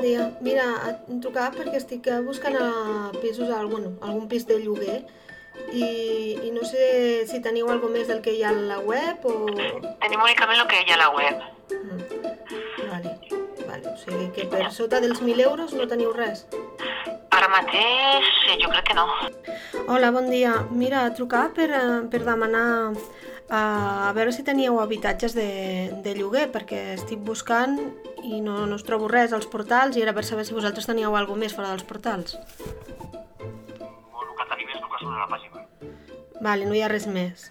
bon dia. Mira, em trucava perquè estic buscant a pisos, a algun, algun pis de lloguer i, i no sé si teniu alguna més del que hi ha a la web o... Tenim únicament el que hi ha a la web. Mm. Vale, vale. O sigui que per sota dels 1.000 euros no teniu res. Ara mateix, sí, jo crec que no. Hola, bon dia. Mira, trucava per, eh, per demanar a, a veure si teníeu habitatges de, de lloguer, perquè estic buscant i no, no us trobo res als portals i era per saber si vosaltres teníeu alguna més fora dels portals. O el que tenim és el que surt a la pàgina. Vale, no hi ha res més.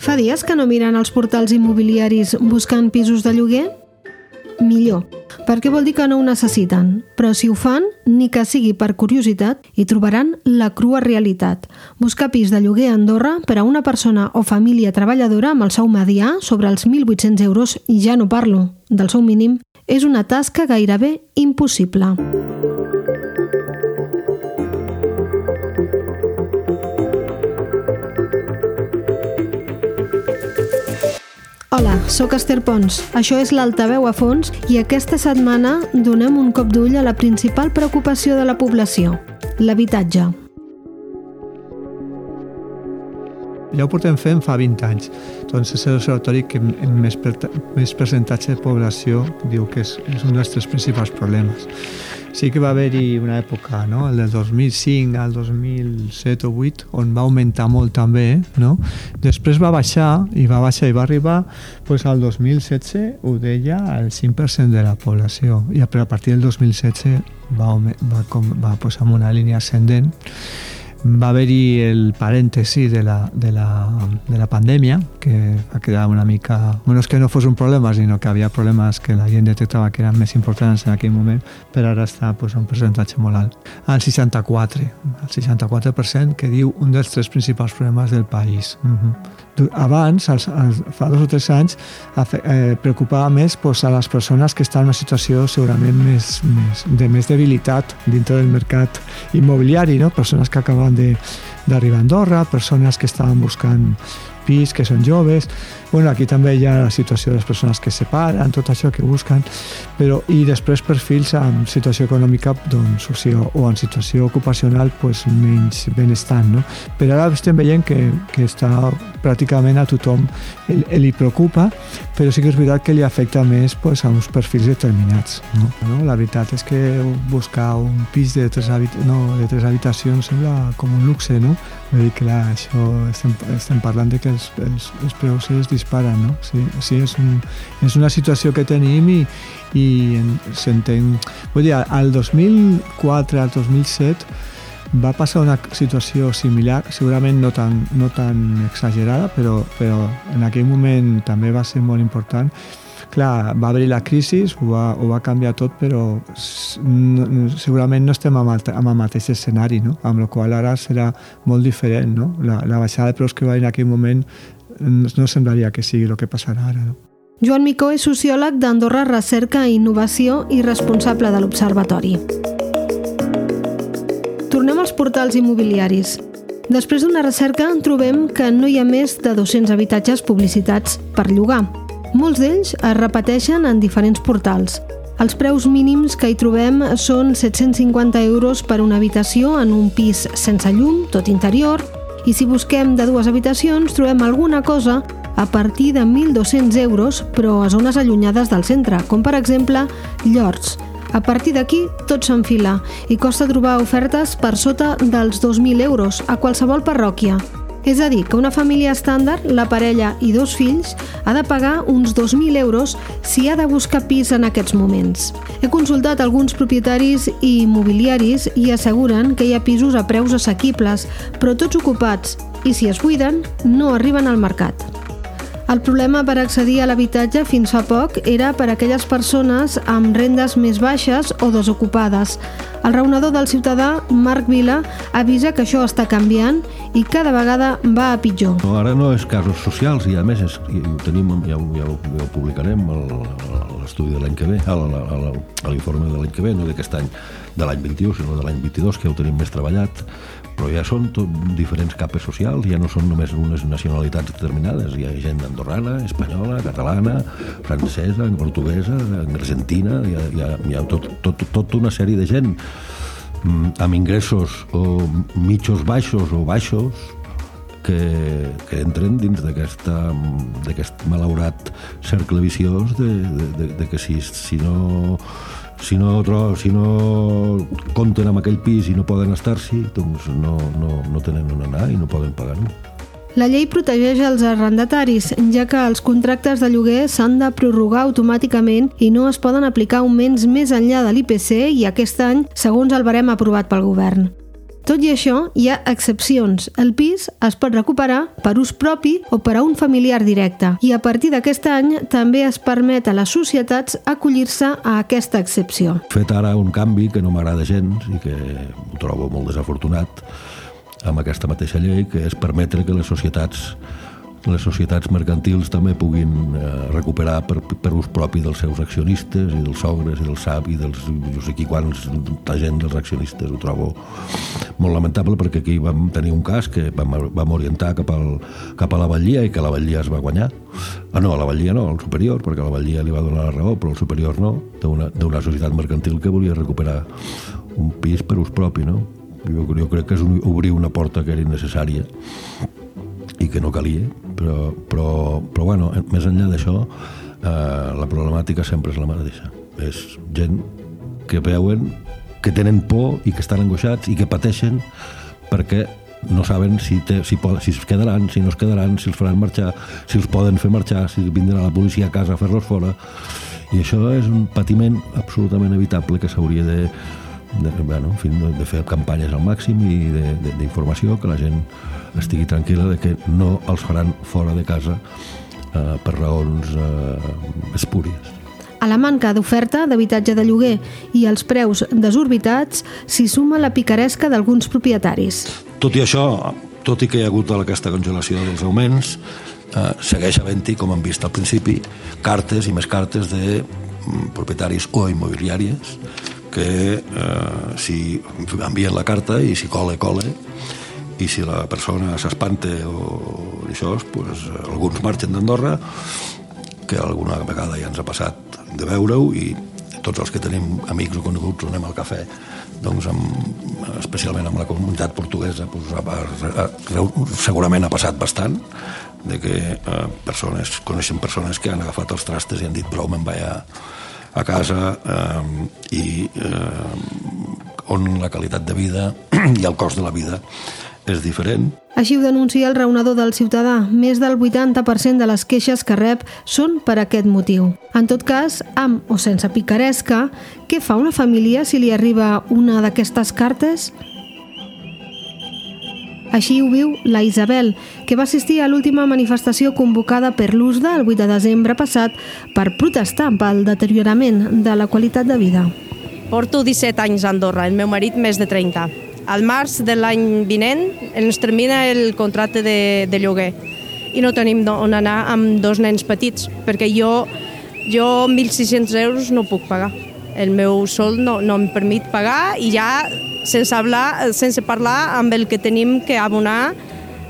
Fa dies que no miren els portals immobiliaris buscant pisos de lloguer? Millor, perquè vol dir que no ho necessiten, però si ho fan, ni que sigui per curiositat, hi trobaran la crua realitat. Buscar pis de lloguer a Andorra per a una persona o família treballadora amb el sou medià sobre els 1.800 euros, i ja no parlo del sou mínim, és una tasca gairebé impossible. Hola, sóc Esther Pons. Això és l'Altaveu a fons i aquesta setmana donem un cop d'ull a la principal preocupació de la població, l'habitatge. Ja ho portem fent fa 20 anys. Doncs és l'observatori que en més, per, més percentatge de població diu que és, és un dels tres principals problemes. Sí que va haver-hi una època, no? el del 2005 al 2007 o 8, on va augmentar molt també, no? Després va baixar, i va baixar i va arribar pues, al 2016, ho deia, el 5% de la població, i a partir del 2016 va, va, va, va pues, amb una línia ascendent va haver-hi el parèntesi de la, de, la, de la pandèmia, que va quedar una mica... Bueno, és que no fos un problema, sinó que havia problemes que la gent detectava que eren més importants en aquell moment, però ara està pues, un percentatge molt alt. El 64, el 64% que diu un dels tres principals problemes del país. Uh -huh. Abans, als, als, fa dos o tres anys, eh, preocupava més pues, a les persones que estan en una situació segurament més, més, de més debilitat dintre del mercat immobiliari, no? persones que acaben acaben d'arribar a Andorra, persones que estaven buscant pis, que són joves. Bueno, aquí també hi ha la situació de les persones que separen, tot això que busquen, però i després perfils amb situació econòmica doncs, o, sigui, o en situació ocupacional pues, menys benestant. No? Però ara estem veient que, que està pràcticament a tothom li preocupa, però sí que és veritat que li afecta més pues, a uns perfils determinats. No? No? La veritat és que buscar un pis de tres, habit no, de tres habitacions sembla com un luxe, no? Vull dir, clar, això estem, estem parlant de que els, els, els preus es disparen, no? Sí, sí és, un, és una situació que tenim i, i s'entén... Vull dir, al 2004, al 2007, va passar una situació similar, segurament no tan, no tan exagerada, però, però en aquell moment també va ser molt important, clar, va haver la crisi, ho va, ho va canviar tot, però no, segurament no estem amb el, mateix escenari, no? amb la qual ara serà molt diferent. No? La, la baixada de preus que va en aquell moment no semblaria que sigui el que passarà ara. No? Joan Micó és sociòleg d'Andorra Recerca i Innovació i responsable de l'Observatori. Tornem als portals immobiliaris. Després d'una recerca trobem que no hi ha més de 200 habitatges publicitats per llogar. Molts d'ells es repeteixen en diferents portals. Els preus mínims que hi trobem són 750 euros per una habitació en un pis sense llum, tot interior, i si busquem de dues habitacions trobem alguna cosa a partir de 1.200 euros, però a zones allunyades del centre, com per exemple Llorts. A partir d'aquí tot s'enfila i costa trobar ofertes per sota dels 2.000 euros a qualsevol parròquia. És a dir, que una família estàndard, la parella i dos fills, ha de pagar uns 2.000 euros si ha de buscar pis en aquests moments. He consultat alguns propietaris i immobiliaris i asseguren que hi ha pisos a preus assequibles, però tots ocupats, i si es buiden, no arriben al mercat. El problema per accedir a l'habitatge fins fa poc era per a aquelles persones amb rendes més baixes o desocupades. El raonador del ciutadà, Marc Vila, avisa que això està canviant i cada vegada va a pitjor. No, ara no és casos socials i a més és, i ho tenim, ja, ja, ho, ja ho publicarem l'estudi de l'any que ve, a l'informe de l'any que ve, no d'aquest any, de l'any 21, sinó de l'any 22, que ja ho tenim més treballat, però ja són tot diferents capes socials, ja no són només unes nacionalitats determinades, hi ha gent andorrana, espanyola, catalana, francesa, portuguesa, argentina, hi ha, hi ha, hi ha tot, tot, tot una sèrie de gent mm, amb ingressos o mitjos baixos o baixos que, que entren dins d'aquest malaurat cercle viciós de, de, de, de que si, si no si no, si no compten amb aquell pis i no poden estar-s'hi, doncs no, no, no tenen on anar i no poden pagar-ho. La llei protegeix els arrendataris, ja que els contractes de lloguer s'han de prorrogar automàticament i no es poden aplicar augments més enllà de l'IPC i aquest any, segons el barem aprovat pel govern. Tot i això, hi ha excepcions. El pis es pot recuperar per ús propi o per a un familiar directe i a partir d'aquest any també es permet a les societats acollir-se a aquesta excepció. Fet ara un canvi que no m'agrada gens i que ho trobo molt desafortunat amb aquesta mateixa llei, que és permetre que les societats les societats mercantils també puguin eh, recuperar per, per ús propi dels seus accionistes i dels sogres i dels sap i dels no sé qui quants la gent dels accionistes ho trobo molt lamentable perquè aquí vam tenir un cas que vam, vam orientar cap, al, cap a la Vallia i que la Vallia es va guanyar ah no, a la Vallia no, al superior perquè la Vallia li va donar la raó però el superior no d'una societat mercantil que volia recuperar un pis per ús propi no? jo, jo crec que és un, obrir una porta que era innecessària i que no calia, però, però, però bueno, més enllà d'això, eh, la problemàtica sempre és la mateixa. És gent que veuen que tenen por i que estan angoixats i que pateixen perquè no saben si, té, si, pod, si es quedaran, si no es quedaran, si els faran marxar, si els poden fer marxar, si vindrà la policia a casa a fer-los fora. I això és un patiment absolutament evitable que s'hauria de, de, bueno, en fi, de fer campanyes al màxim i d'informació, que la gent estigui tranquil·la de que no els faran fora de casa eh, per raons eh, espúries. A la manca d'oferta d'habitatge de lloguer i als preus desorbitats s'hi suma la picaresca d'alguns propietaris. Tot i això, tot i que hi ha hagut aquesta congelació dels augments, eh, segueix havent-hi, com hem vist al principi, cartes i més cartes de mm, propietaris o immobiliàries que eh, si envien la carta i si cole, cole, i si la persona s'espanta o això, pues, alguns marxen d'Andorra, que alguna vegada ja ens ha passat de veure-ho i tots els que tenim amics o coneguts anem al cafè doncs amb, especialment amb la comunitat portuguesa doncs, segurament ha passat bastant de que eh, persones, coneixen persones que han agafat els trastes i han dit prou me'n vaig a, a casa eh, i eh, on la qualitat de vida i el cost de la vida és diferent. Així ho denuncia el raonador del ciutadà. Més del 80% de les queixes que rep són per aquest motiu. En tot cas, amb o sense picaresca, què fa una família si li arriba una d'aquestes cartes? Així ho viu la Isabel, que va assistir a l'última manifestació convocada per l'USDA el 8 de desembre passat per protestar pel deteriorament de la qualitat de vida. Porto 17 anys a Andorra, el meu marit més de 30 al març de l'any vinent ens termina el contracte de, de lloguer i no tenim on anar amb dos nens petits, perquè jo, jo 1.600 euros no puc pagar. El meu sol no, no em permet pagar i ja sense, hablar, sense parlar amb el que tenim que abonar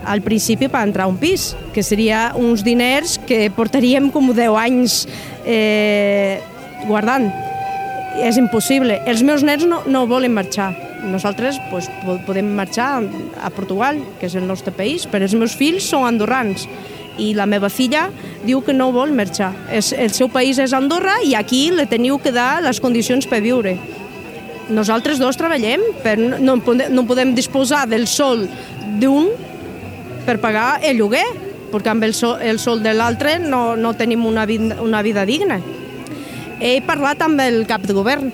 al principi per entrar a un pis, que seria uns diners que portaríem com 10 anys eh, guardant. És impossible. Els meus nens no, no volen marxar nosaltres pues, podem marxar a Portugal, que és el nostre país, però els meus fills són andorrans i la meva filla diu que no vol marxar. És, el seu país és Andorra i aquí le teniu que dar les condicions per viure. Nosaltres dos treballem, però no, no podem disposar del sol d'un per pagar el lloguer, perquè amb el sol, el sol de l'altre no, no tenim una vida, una vida digna. He parlat amb el cap de govern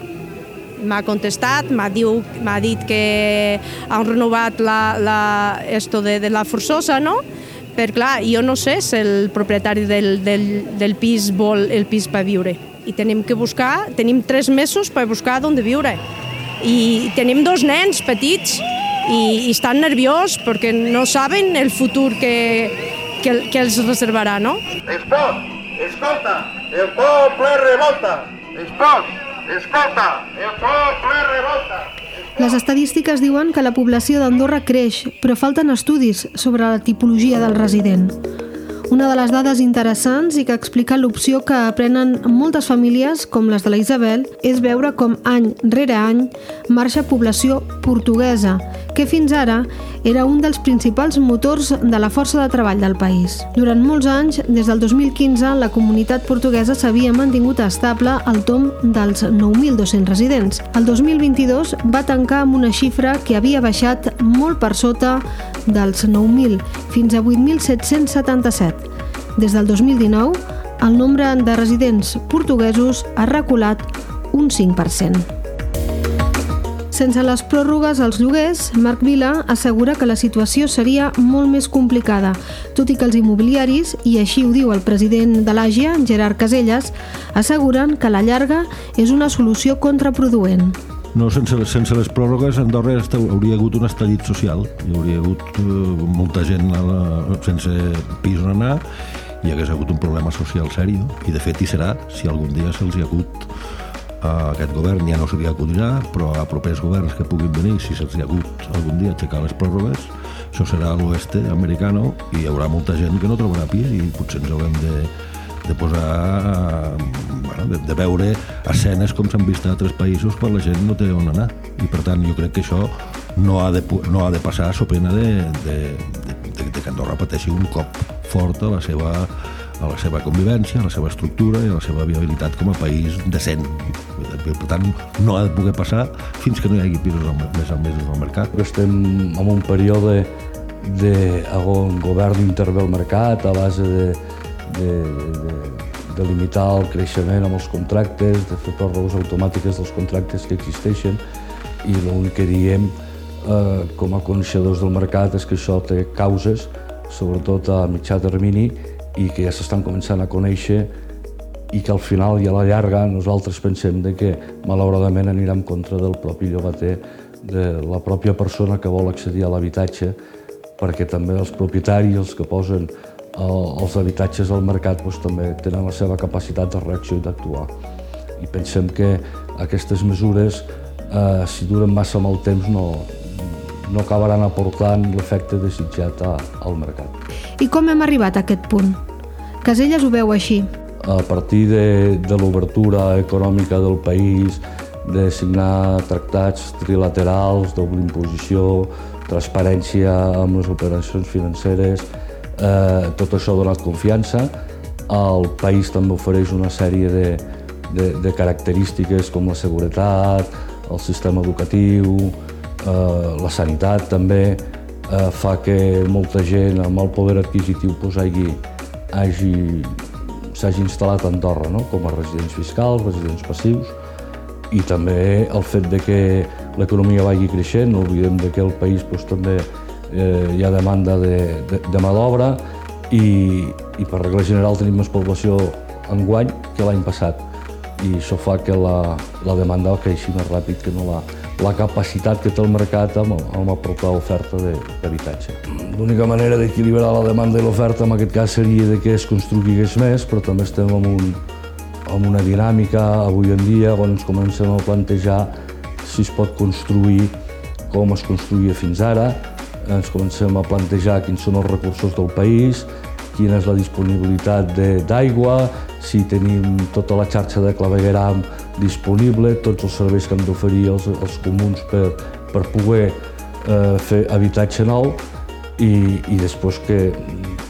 m'ha contestat, m'ha dit que han renovat la, la, esto de, de la forçosa, no? Per clar, jo no sé si el propietari del, del, del pis vol el pis per viure. I tenim que buscar, tenim tres mesos per buscar on viure. I tenim dos nens petits i, i estan nerviós perquè no saben el futur que, que, que els reservarà, no? Esport, escolta, el poble revolta. Esport, escolta, el poble revolta. Les estadístiques diuen que la població d'Andorra creix, però falten estudis sobre la tipologia del resident. Una de les dades interessants i que explica l'opció que prenen moltes famílies, com les de la Isabel, és veure com any rere any marxa població portuguesa, que fins ara era un dels principals motors de la força de treball del país. Durant molts anys, des del 2015, la comunitat portuguesa s'havia mantingut estable al tom dels 9.200 residents. El 2022 va tancar amb una xifra que havia baixat molt per sota dels 9.000, fins a 8.777. Des del 2019, el nombre de residents portuguesos ha reculat un 5%. Sense les pròrrogues als lloguers, Marc Vila assegura que la situació seria molt més complicada, tot i que els immobiliaris, i així ho diu el president de l'Àgia, Gerard Caselles, asseguren que la llarga és una solució contraproduent. No, sense, sense les pròrrogues, Andorra hauria hagut un estallit social. Hi hauria hagut eh, molta gent a la, sense pis on anar i hagués hagut un problema social sèrio. I de fet hi serà, si algun dia se'ls hi ha hagut a aquest govern ja no se li acudirà, però a propers governs que puguin venir, si se'ls ha hagut algun dia aixecar les pròrrogues, això serà a l'oeste americano i hi haurà molta gent que no trobarà pis i potser ens haurem de, de posar, bueno, de, de veure escenes com s'han vist a altres països quan la gent no té on anar. I per tant jo crec que això no ha de, no ha de passar a pena de, de, de, de que Andorra pateixi un cop fort a la seva a la seva convivència, a la seva estructura i a la seva viabilitat com a país decent. Per tant, no ha de poder passar fins que no hi hagi pisos més al més al mercat. Estem en un període de, on el govern intervé al mercat a base de, de, de, de limitar el creixement amb els contractes, de fer pròrrogues automàtiques dels contractes que existeixen i l'únic que diem eh, com a coneixedors del mercat és que això té causes, sobretot a mitjà termini, i que ja s'estan començant a conèixer i que al final i a la llarga nosaltres pensem de que malauradament anirà en contra del propi llogater, de la pròpia persona que vol accedir a l'habitatge, perquè també els propietaris, els que posen els habitatges al mercat, doncs, també tenen la seva capacitat de reacció i d'actuar. I pensem que aquestes mesures, eh, si duren massa el temps, no, no acabaran aportant l'efecte desitjat al mercat. I com hem arribat a aquest punt? Caselles ho veu així. A partir de, de l'obertura econòmica del país, de signar tractats trilaterals, doble imposició, transparència amb les operacions financeres, eh, tot això ha donat confiança. El país també ofereix una sèrie de, de, de característiques com la seguretat, el sistema educatiu, la sanitat també eh, fa que molta gent amb el poder adquisitiu pues, hagi, hagi, instal·lat a Andorra no? com a residents fiscals, residents passius, i també el fet de que l'economia vagi creixent, no oblidem de que el país pues, també eh, hi ha demanda de, de, de mà d'obra. I, i per regla general tenim més població enguany que l'any passat. I això fa que la, la demanda creixi més ràpid que no la, la capacitat que té el mercat amb, amb aportar oferta d'habitatge. L'única manera d'equilibrar la demanda i l'oferta en aquest cas seria de que es construïgués més, però també estem en, un, en una dinàmica avui en dia on ens comencem a plantejar si es pot construir com es construïa fins ara, ens comencem a plantejar quins són els recursos del país, quina és la disponibilitat d'aigua, si tenim tota la xarxa de clavegueram disponible, tots els serveis que han d'oferir els, els comuns per, per poder eh, fer habitatge nou i, i després que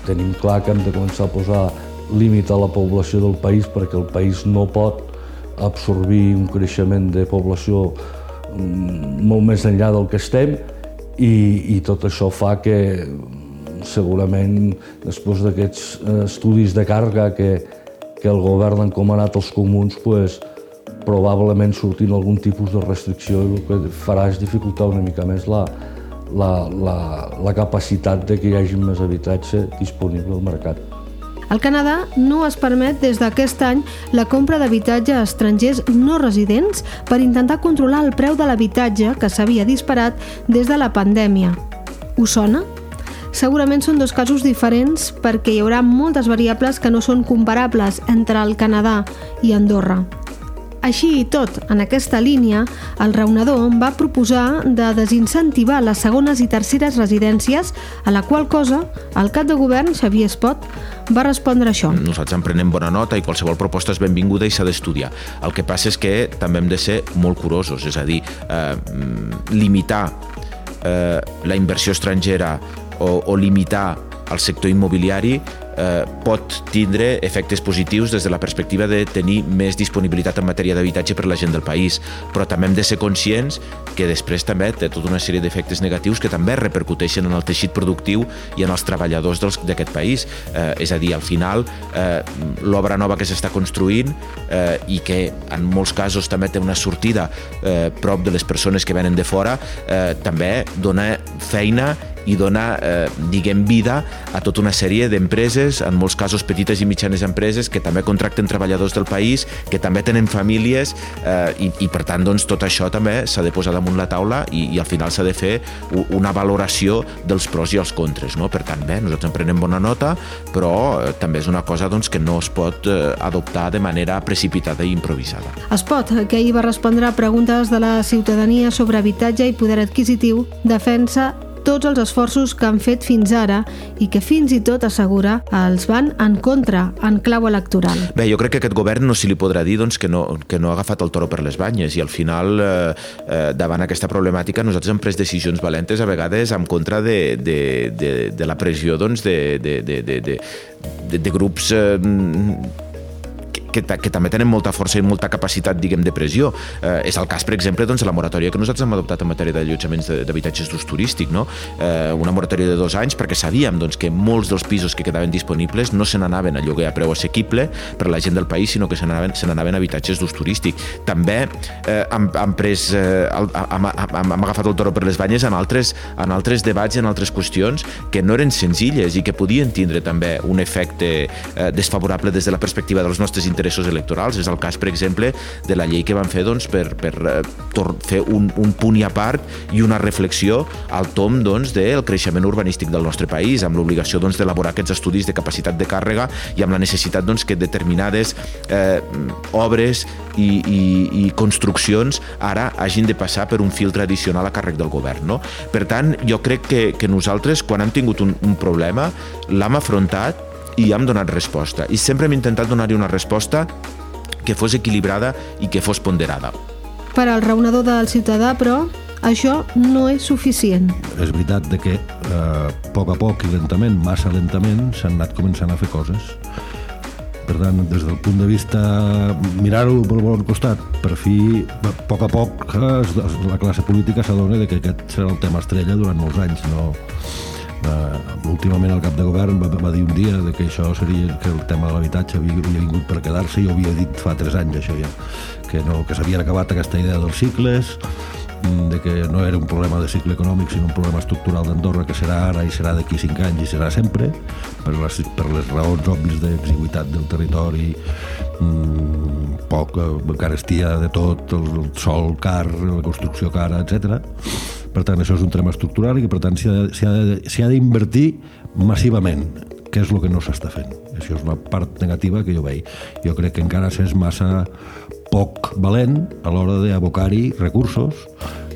tenim clar que hem de començar a posar límit a la població del país perquè el país no pot absorbir un creixement de població mm, molt més enllà del que estem i, i tot això fa que segurament després d'aquests eh, estudis de càrrega que, que el govern ha encomanat als comuns, pues, probablement sortint algun tipus de restricció i el que farà és dificultar una mica més la, la, la, la capacitat de que hi hagi més habitatge disponible al mercat. Al Canadà no es permet des d'aquest any la compra d'habitatge a estrangers no residents per intentar controlar el preu de l'habitatge que s'havia disparat des de la pandèmia. Us sona? Segurament són dos casos diferents perquè hi haurà moltes variables que no són comparables entre el Canadà i Andorra. Així i tot, en aquesta línia, el raonador va proposar de desincentivar les segones i terceres residències, a la qual cosa el cap de govern, Xavier Espot, va respondre això. Nosaltres en prenem bona nota i qualsevol proposta és benvinguda i s'ha d'estudiar. El que passa és que també hem de ser molt curosos, és a dir, eh, limitar eh, la inversió estrangera o, o limitar el sector immobiliari eh, pot tindre efectes positius des de la perspectiva de tenir més disponibilitat en matèria d'habitatge per a la gent del país, però també hem de ser conscients que després també té tota una sèrie d'efectes negatius que també repercuteixen en el teixit productiu i en els treballadors d'aquest país. Eh, és a dir, al final, eh, l'obra nova que s'està construint eh, i que en molts casos també té una sortida eh, prop de les persones que venen de fora, eh, també dona feina i dona, eh, diguem, vida a tota una sèrie d'empreses, en molts casos petites i mitjanes empreses, que també contracten treballadors del país, que també tenen famílies eh, i, i per tant doncs, tot això també s'ha de posar damunt la taula i, i al final s'ha de fer una valoració dels pros i els contres. No? Per tant, bé, nosaltres en prenem bona nota, però eh, també és una cosa doncs, que no es pot eh, adoptar de manera precipitada i improvisada. Es pot, que ahir va respondre a preguntes de la ciutadania sobre habitatge i poder adquisitiu, defensa tots els esforços que han fet fins ara i que fins i tot assegura els van en contra, en clau electoral. Bé, jo crec que aquest govern no s'hi li podrà dir doncs, que, no, que no ha agafat el toro per les banyes i al final, eh, eh, davant aquesta problemàtica, nosaltres hem pres decisions valentes a vegades en contra de, de, de, de la pressió doncs, de, de, de, de, de, de, de grups eh, que, que també tenen molta força i molta capacitat, diguem, de pressió. Eh, és el cas, per exemple, doncs, de la moratòria que nosaltres hem adoptat en matèria d'allotjaments d'habitatges d'ús turístic, no? Eh, una moratòria de dos anys perquè sabíem doncs, que molts dels pisos que quedaven disponibles no se n'anaven a lloguer a preu assequible per a la gent del país, sinó que se n'anaven a habitatges d'ús turístic. També eh, hem, hem, pres, eh, hem, hem, hem, agafat el toro per les banyes en altres, en altres debats i en altres qüestions que no eren senzilles i que podien tindre també un efecte eh, desfavorable des de la perspectiva dels nostres interessos interessos electorals. És el cas, per exemple, de la llei que van fer doncs, per, per eh, fer un, un punt i a part i una reflexió al tom doncs, del creixement urbanístic del nostre país, amb l'obligació doncs, d'elaborar aquests estudis de capacitat de càrrega i amb la necessitat doncs, que determinades eh, obres i, i, i construccions ara hagin de passar per un filtre addicional a càrrec del govern. No? Per tant, jo crec que, que nosaltres, quan hem tingut un, un problema, l'hem afrontat i hem donat resposta. I sempre hem intentat donar-hi una resposta que fos equilibrada i que fos ponderada. Per al raonador del ciutadà, però, això no és suficient. És veritat de que eh, a poc a poc i lentament, massa lentament, s'han anat començant a fer coses. Per tant, des del punt de vista mirar-ho pel bon costat, per fi, a poc a poc, eh, la classe política s'adona que aquest serà el tema estrella durant molts anys, no, Uh, últimament el cap de govern va, va dir un dia de que això seria que el tema de l'habitatge havia, havia vingut per quedar-se i ho havia dit fa 3 anys això ja que, no, que s'havien acabat aquesta idea dels cicles mm, de que no era un problema de cicle econòmic sinó un problema estructural d'Andorra que serà ara i serà d'aquí 5 anys i serà sempre per les, per les raons òbvies d'exiguitat del territori mmm, poc carestia de tot el, el sol car, la construcció cara, etc per tant, això és un tema estructural i que, per tant, s'hi ha d'invertir massivament, que és el que no s'està fent. Això és una part negativa que jo veig. Jo crec que encara s'és massa poc valent a l'hora d'abocar-hi recursos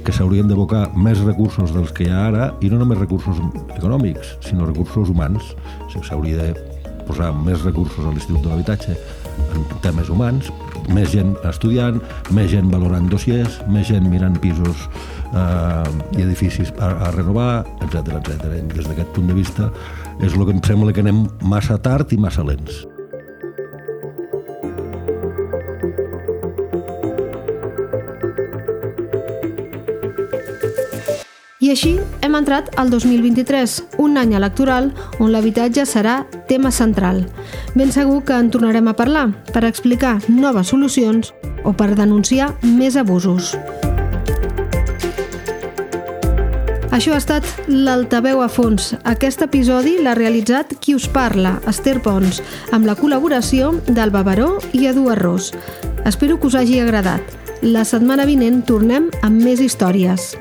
que s'haurien d'abocar més recursos dels que hi ha ara i no només recursos econòmics, sinó recursos humans. S'hauria de posar més recursos a l'Institut de l'Habitatge en temes humans, més gent estudiant, més gent valorant dossiers, més gent mirant pisos eh, i edificis a, a renovar, etc etc. Des d'aquest punt de vista és el que em sembla que anem massa tard i massa lents. Així hem entrat al 2023, un any electoral on l'habitatge serà tema central. Ben segur que en tornarem a parlar per explicar noves solucions o per denunciar més abusos. Això ha estat l'Altaveu a fons. Aquest episodi l'ha realitzat qui us parla, Esther Pons, amb la col·laboració d'Alba Baró i Edu Arròs. Espero que us hagi agradat. La setmana vinent tornem amb més històries.